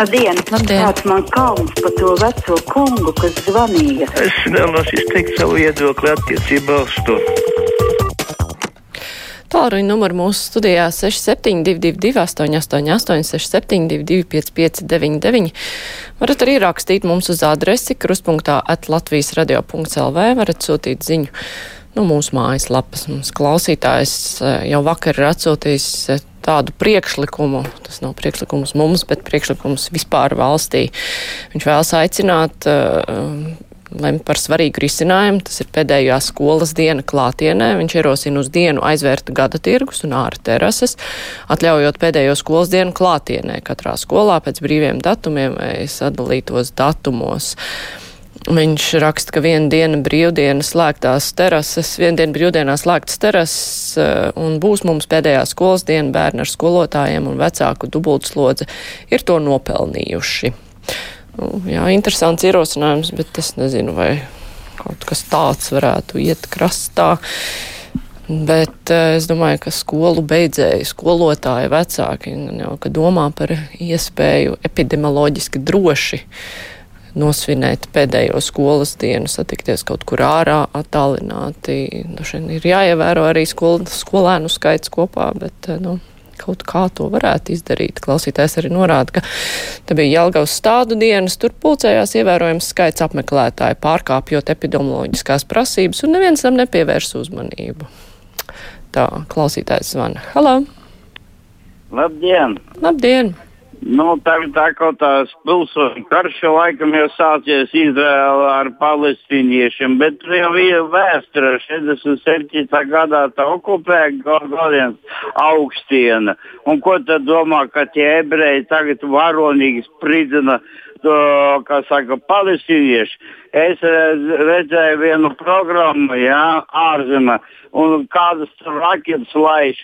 Labdien! Labdien. Kāds man kauns par to veco kungu, kas zvanīja? Es vēlos izteikt savu viedokli attiecībā uz to. Tālruņa numuru mūsu studijā 6722, 888, 672, 559, varat arī rakstīt mums uz adresi kruspunktā at Latvijas radio.lv, varat sūtīt ziņu no mūsu mājaslapas. Mums klausītājs eh, jau vakar ir atsūtījis eh, tādu priekšlikumu, tas nav priekšlikums mums, bet priekšlikums vispār valstī. Viņš vēlas aicināt uh, lemt par svarīgu risinājumu. Tas ir pēdējā skolas diena klātienē. Viņš ierosina uz dienu aizvērt gada tirgus un ārā terases, atļaujot pēdējo skolas dienu klātienē katrā skolā pēc brīviem datumiem vai sadalītos datumos. Viņš raksta, ka viena diena brīvdienas slēgtās terases, viena diena brīvdienā slēgtas terases un būs mums pēdējā skolas diena bērnu ar skolotājiem un vecāku dubultslodze ir to nopelnījuši. Nu, jā, interesants ierosinājums, bet es nezinu, vai kaut kas tāds varētu iet krastā. Bet es domāju, ka skolu beidzēji, skolotāji, vecāki jau domā par iespēju epidemioloģiski droši nosvinēt pēdējo skolas dienu, satikties kaut kur ārā, attālināti. Dažiem ir jāievēro arī skol, skolēnu skaits kopā, bet, nu, kaut kā to varētu izdarīt. Klausītājs arī norāda, ka te bija Jelgavas stādu dienas, tur pulcējās ievērojams skaits apmeklētāju, pārkāpjot epidemioloģiskās prasības, un neviens tam nepievērs uzmanību. Tā, klausītājs zvana. Halo! Labdien! Labdien! Nu, tagad tā kaut tās pilsoņu karš jau laikam jau sācies Izraēlā ar palestīniešiem, bet jau ir vēsture. 67. gadā tā okupēja Galiens augstiena. Un ko tad domā, ka tie ebreji tagad varonīgi spridzina kā saka, palestīnieši? Es redzēju vienu programmu, jā, ārzemē, un kādas raketas laiž.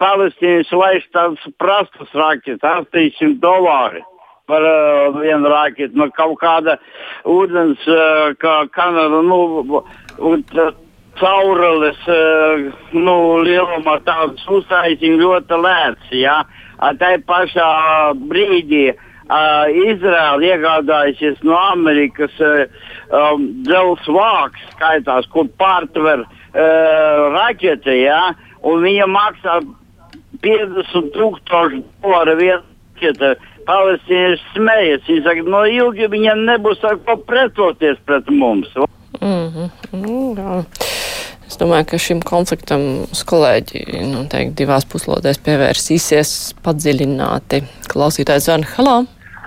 Palestīnas laiž tādas prastas raketas, 800 dolāri par uh, vienu raketu. No kaut kāda ūdens, uh, kā kanāla, nu, caurules, uh, nu, lielumā tādas uztaisīja ļoti lēts, jā. Tā pašā brīdī uh, Izraela iegādājusies no Amerikas uh, um, dzelzs vāks, skaitās, kur pārtver uh, raķeti. Ja? un viņa maksā 50 tūkstoši dolāru vietā. Palestīnieši smējas. Viņi saka, no ilgi viņiem nebūs ar ko pretoties pret mums. Mm -hmm. Jā. Es domāju, ka šim konfliktam kolēģi noteikti divās puslodēs pievērsīsies padziļināti. Klausītājs zvana Halā.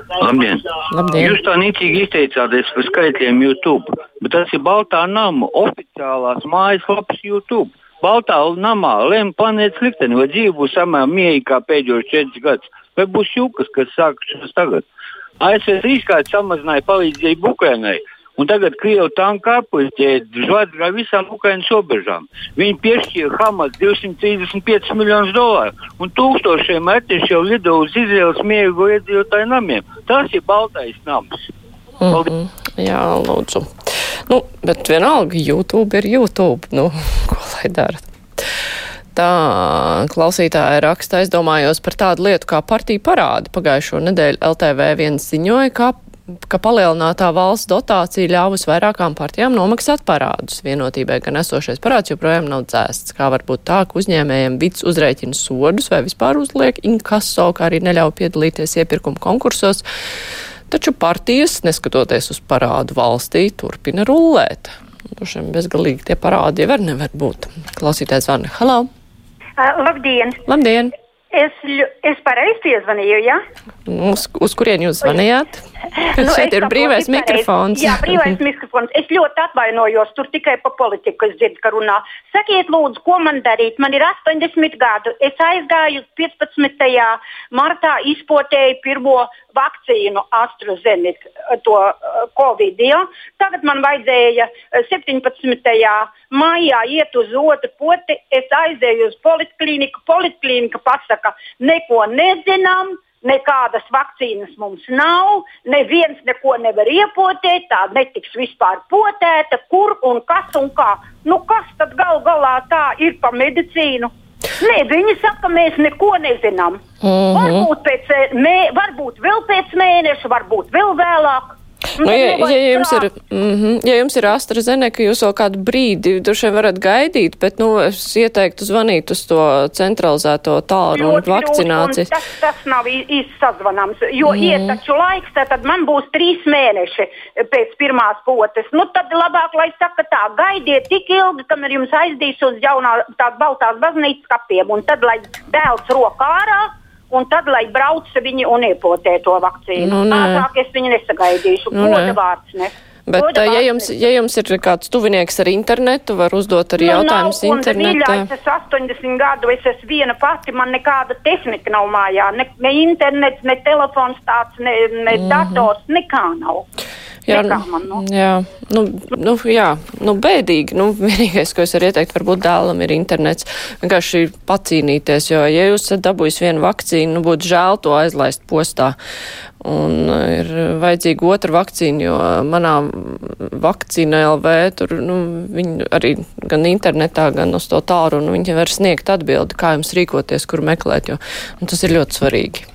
Labdien. Labdien! Jūs tā nīcīgi izteicāties par skaitļiem YouTube, bet tas ir Baltā nama oficiālās mājaslapas YouTube. Baltā namā lēma planētas likteni, vai dzīve būs samērā mierīga kā pēdējos četrus gadus, vai būs jūkas, kas sākušas tagad. ASV trīskārt samazināja palīdzību Ukrainai, un tagad Krievija tanka appuļķēdi žvadrā visām Ukrainas robežām. Viņi piešķīra Hamas 235 miljonus dolāru, un tūkstošiem metruši jau lido uz Izraels mierīgo iedzīvotāju namiem. Tas ir Baltais nams. Mm -hmm. Jā, lūdzu. Nu, bet vienalga, YouTube ir YouTube. Nu, ko lai dara? Tā klausītāja raksta, aizdomājos par tādu lietu kā partiju parādi. Pagājušo nedēļu LTV viens ziņoja, ka, ka palielinātā valsts dotācija ļāvus vairākām partijām nomaksāt parādus. Vienotībai gan esošais parāds joprojām nav dzēsts. Kā var būt tā, ka uzņēmējiem vids uzrēķina sodus vai vispār uzliek inkaso, kā arī neļauj piedalīties iepirkuma konkursos? Taču partijas, neskatoties uz parādu valstī, turpina rullēt. Dušiem bezgalīgi tie parādi jau var nevar būt. Klausītājs zvana. Halo! Uh, labdien! Labdien! Es, es pareizi piezvanīju, ja? Uz, uz kurien jūs zvanījāt? nu, Šeit ir brīvais mikrofons. Jā, brīvais mikrofons. Es ļoti atvainojos, tur tikai pa politiku es dzirdu, ka runā. Sakiet, lūdzu, ko man darīt? Man ir 80 gadu. Es aizgāju 15. martā, izpotēju pirmo vakcīnu AstraZeneca, to uh, Covid. Ja? Tagad man vajadzēja 17. Maijā iet uz otru poti. Es aizēju uz poliklīniku. Poliklīnika pasaka, neko nezinām. Nekādas vakcīnas mums nav, neviens neko nevar iepotēt, tā netiks vispār potēta, kur un kas un kā. Nu, kas tad gal galā tā ir pa medicīnu? Nē, viņi saka, mēs neko nezinām. Mhm. -huh. Varbūt, pēc, mē, varbūt vēl pēc mēneša, varbūt vēl vēlāk. Nu, ja, ja, jums ir, mm -hmm, ja jums ir AstraZeneca, jūs vēl kādu brīdi droši vien varat gaidīt, bet, nu, es ieteiktu zvanīt uz to centralizēto tālu un vakcināciju. Tas, tas nav īsti sazvanāms, jo mm. iet taču laiks, tad man būs trīs mēneši pēc pirmās potes. Nu, tad labāk, lai saka tā, gaidiet tik ilgi, kamēr jums aizdīs uz jaunā tās baltās baznīcas kapiem, un tad, lai dēls rokā ārā, un tad, lai brauc viņi un iepotē to vakcīnu. Nu. Ātrāk es viņu nesagaidīšu. Nu, Goda vārds, ne. Bet, Goda ja vārds jums, ne. ja jums ir kāds tuvinieks ar internetu, var uzdot arī jautājumus Nu, nav, un internetā. Mīļā, es esmu 80 gadu, es esmu viena pati, man nekāda tehnika nav mājā. Ne, ne internets, ne telefons tāds, ne, ne mm -hmm. dators, nekā nav. Jā, man nav. jā, nu, nu, jā, nu, bēdīgi. Nu, vienīgais, ko es varu ieteikt, varbūt dēlam ir internets. Vienkārši pacīnīties, jo, ja jūs esat dabūjis vienu vakcīnu, nu, būtu žēl to aizlaist postā. Un uh, ir vajadzīga otra vakcīna, jo manā vakcīna LV tur, nu, viņi arī gan internetā, gan uz to tāru, un viņi var sniegt atbildi, kā jums rīkoties, kur meklēt, jo nu, tas ir ļoti svarīgi.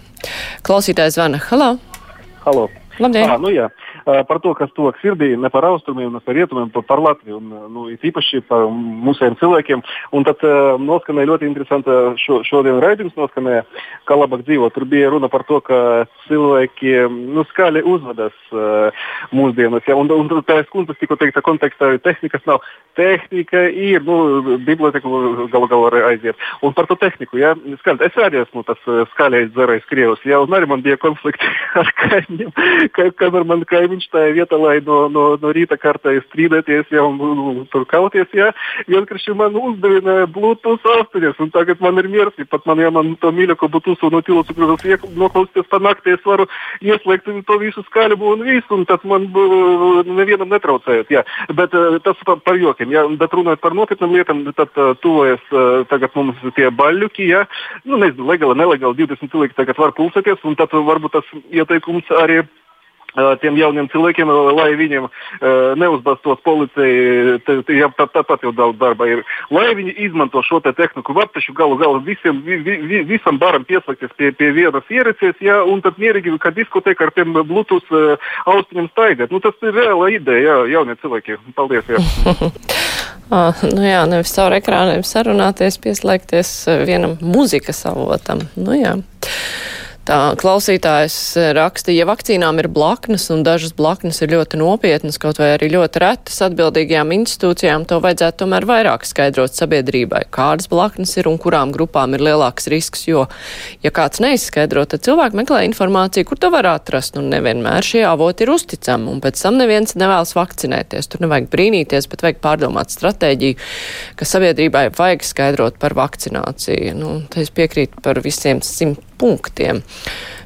Klausītājs zvana. Halo! Halo. Labdien! Ah, nu jā, Ā, par to, kas tuvāk sirdī, ne par austrumiem, ne par rietumiem, bet par Latviju. Un, nu, it īpaši par mūsējiem cilvēkiem. Un tad uh, noskanēja ļoti interesanta šo, šodien raidījums, noskanēja, kā labāk dzīvot. Tur bija runa par to, ka cilvēki nu, skaļi uzvedas uh, mūsdienās. Ja? Un, un tā ir skundas, tikko teikta kontekstā, tehnikas nav. Tehnika ir, nu, biblioteku galu galā aiziet. Un par to tehniku, ja, skaļi, es arī esmu tas uh, skaļais dzerējs Krievs, ja, un arī man bija konflikti ar kaimiņiem, ka, kamēr man kaimiņš tajā vietā, lai no, no, no rīta kārtā strīdēties, ja, un, un tur kauties, ja, vienkārši man uzdevināja Bluetooth 8, un tagad man ir miersi, pat man, ja man to mīļāko Bluetooth no tilts, kurus noklausīties pa naktī, es varu ieslēgt to visu skaļumu un visu, un tas man uh, nevienam netraucējot, jā. Bet uh, tas par, par jokiem, jā, bet runājot par nopietnām lietām, tad uh, tuvojas uh, tagad mums tie baļļuki, jā, nu nezinu, legāli, nelegāli, 20 cilvēki tagad var pulsēties, un tad varbūt tas ieteikums arī uh, tiem jauniem cilvēkiem, uh, lai viņiem uh, neuzbastos policija, te- te- ja tā- tāpat jau daudz darba ir. Lai viņi izmanto šo te tehniku, var taču galu galā visiem, vi, vi, vi- visam baram pieslēgties pie, pie vienas ierīces, ja, un tad mierīgi, kā diskoteka ar tiem Bluetooth uh, austiņiem staigāt. Nu, tas ir reāla ideja, jā, jaunie cilvēki. Paldies! Jā. Ah, nu jā, nevis caur ekrāniem sarunāties, pieslēgties eh, vienam mūzikas avotam. Nu jā. Tā klausītājs eh, raksta, ja vakcīnām ir blaknes un dažas blaknes ir ļoti nopietnas, kaut vai arī ļoti retas atbildīgajām institūcijām, to vajadzētu tomēr vairāk skaidrot sabiedrībai, kādas blaknes ir un kurām grupām ir lielāks risks, jo, ja kāds neizskaidro, tad cilvēki meklē informāciju, kur to var atrast, un nevienmēr šie avoti ir uzticami, un pēc tam neviens nevēlas vakcinēties. Tur nevajag brīnīties, bet vajag pārdomāt stratēģiju, ka sabiedrībai vajag skaidrot par vakcināciju. Nu, es piekrītu par visiem simt punktiem.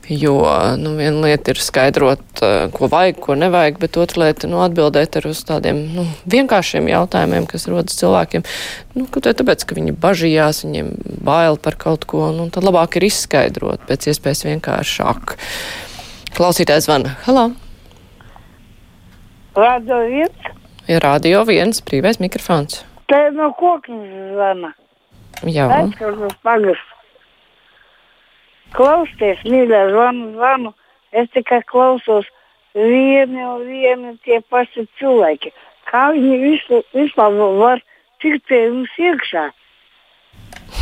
Jo nu, viena lieta ir skaidrot, eh, ko vajag, ko nevajag, bet otra lieta nu, atbildēt ar uz tādiem nu, vienkāršiem jautājumiem, kas rodas cilvēkiem. Nu, vai tāpēc, ka viņi bažījās, viņiem bail par kaut ko, nu, tad labāk ir izskaidrot pēc iespējas vienkāršāk. Klausītājs zvana. Halo! Radio viens, Ir radio viens brīvais mikrofons. te no koknes zvana. Jā. Aizskatās pagas. Klausieties, mīļā, zvanu, zvanu. Es tikai klausos vieni un vieni tie paši cilvēki. Kā viņi visu, vispār var tikt pie mums iekšā?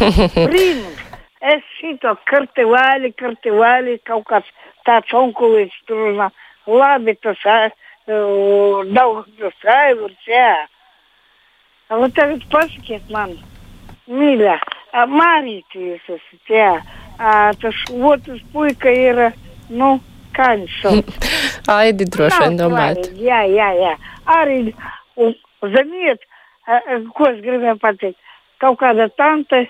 Brīnums! Es šito kartevāli, kartevāli, kaut kāds tāds onkulīts tur runā. Labi, tas daudz tas aivurs, jā. Bet tagad pasakiet man, mīļā, ā, Mārīt jūs esat, jā. Tas otrs puika ir, nu, sauc? Aidi droši vien domājat. Jā, jā, jā. Arī, un, ziniet, ko es gribēju pateikt. Kaut kāda tante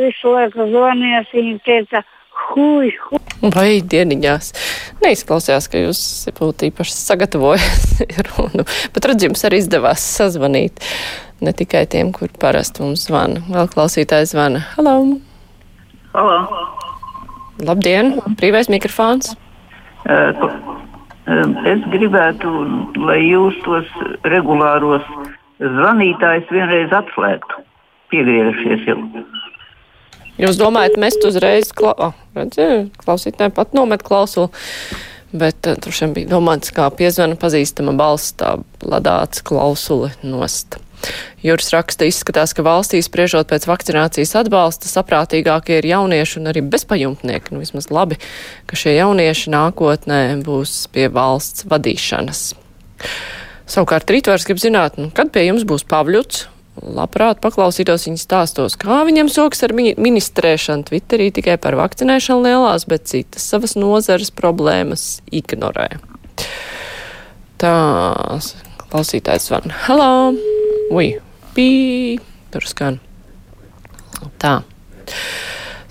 visu laiku zvanījās, viņa teica, hui, hui. Vai dieniņās? Neizklausījās, ka jūs būtu īpaši sagatavojis runu, bet redz, jums arī izdevās sazvanīt. Ne tikai tiem, kur parasti mums zvana. Vēl klausītājs zvana. Halo! Halo. Labdien! Brīvais mikrofons! Eh, eh, Es gribētu, lai jūs tos regulāros zvanītājus vienreiz atslēgtu. Piegriežaties jau. Jūs domājat, mest uzreiz, kla... oh, redzi, klausītāji pat nomet klausulu, bet uh, tur šiem bija domāts, kā piezvana pazīstama balss, tā ladāts klausuli nost. Jūras raksta izskatās, ka valstī spriežot pēc vakcinācijas atbalsta saprātīgākie ir jaunieši un arī bezpajumtnieki. Nu, vismaz labi, ka šie jaunieši nākotnē būs pie valsts vadīšanas. Savukārt Rītvārs grib zināt, nu, kad pie jums būs Pavļuts. Labprāt paklausītos viņa stāstos, kā viņam soks ar ministrēšanu Twitterī tikai par vakcinēšanu lielās, bet citas savas nozares problēmas ignorē. Tā, klausītājs van. Halo! Ui, pī, tur skan. Tā.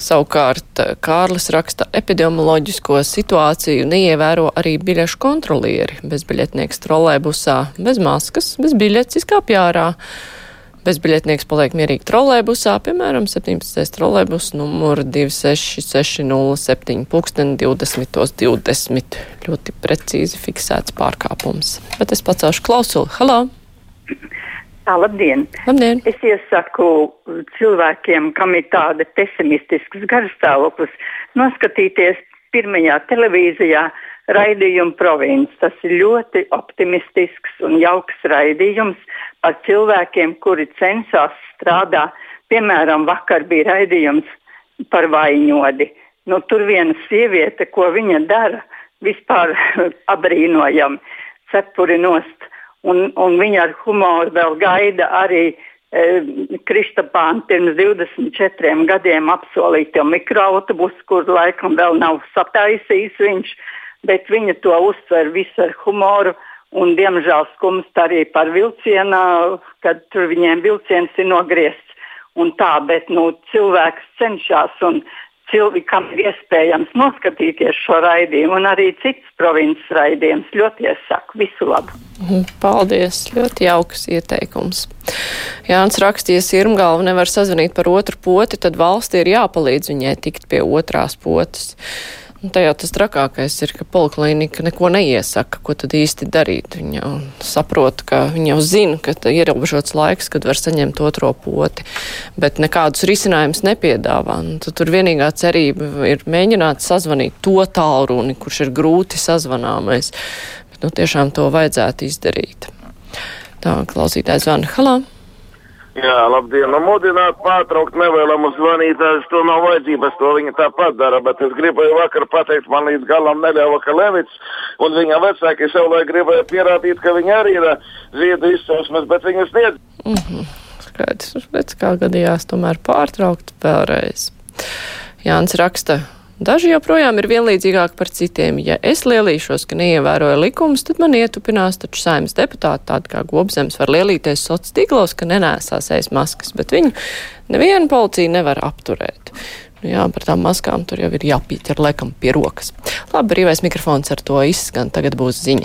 Savukārt Kārlis raksta epidemioloģisko situāciju neievēro arī biļešu kontrolieri. Bezbiļetnieks trolēbusā, bez maskas, bez biļetes izkāpj ārā. Bezbiļetnieks paliek mierīgi trolēbusā, piemēram, 17. trolēbus numur 26607 pulksteni 20. 20. Ļoti precīzi fiksēts pārkāpums. Bet es pacelšu klausuli. Halo! Tā, labdien. labdien! Es iesaku cilvēkiem, kam ir tāda pesimistisks garstāvoklis, noskatīties pirmajā televīzijā raidījumu provinces. Tas ir ļoti optimistisks un jauks raidījums par cilvēkiem, kuri cenšas strādāt. Piemēram, vakar bija raidījums par vainodi. Nu, tur viena sieviete, ko viņa dara, vispār abrīnojami cepuri nost un, un viņa ar humoru vēl gaida arī e, Kristapāna pirms 24 gadiem apsolīto mikroautobusu, kur laikam vēl nav sataisījis viņš, bet viņa to uztver visu ar humoru. Un, diemžēl skumst arī par vilcienu, kad tur viņiem vilciens ir nogriezts. Tā, bet nu, cilvēks cenšas un cilvēkam ir iespējams noskatīties šo raidījumu, un arī citas provinces raidījumus. Ļoti iesaku visu labu. Paldies, ļoti jauks ieteikums. Jānis rakstīja, ja Irmgalva nevar sazvanīt par otru poti, tad valstī ir jāpalīdz viņai tikt pie otrās potes. Un tajā tas trakākais ir, ka poliklinika neko neiesaka, ko tad īsti darīt. Viņa jau saprot, ka viņa jau zina, ka ir ierobežots laiks, kad var saņemt otro poti, bet nekādus risinājumus nepiedāvā. Un tur vienīgā cerība ir mēģināt sazvanīt to tālruni, kurš ir grūti sazvanāmais. Bet nu, tiešām to vajadzētu izdarīt. Tā klausītājs zvana. Halā! Jā, labdien! Nu, mudināt pārtraukt nevēlamu zvanītājus, to nav vajadzības, to viņa tāpat dara, bet es gribēju vakar pateikt, man līdz galam neļāva Kalevits, un viņa vecāki savulaik gribēja pierādīt, ka viņa arī ir ziedu izcelsmes, bet viņas sniedz. Mm -hmm. Skaidrs, bet kā gadījās tomēr pārtraukt vēlreiz. Jānis raksta, Daži joprojām ir vienlīdzīgāki par citiem. Ja es lielīšos, ka neievēroju likumus, tad man ietupinās taču saimnes deputāti, tādi kā Gobzems, var lielīties sociālos tīklos, ka nenēsās aiz maskas, bet viņu neviena policija nevar apturēt. Nu, jā, par tām maskām tur jau ir jāpīķer laikam pie rokas. Labi, brīvais mikrofons ar to izskan, tagad būs ziņas.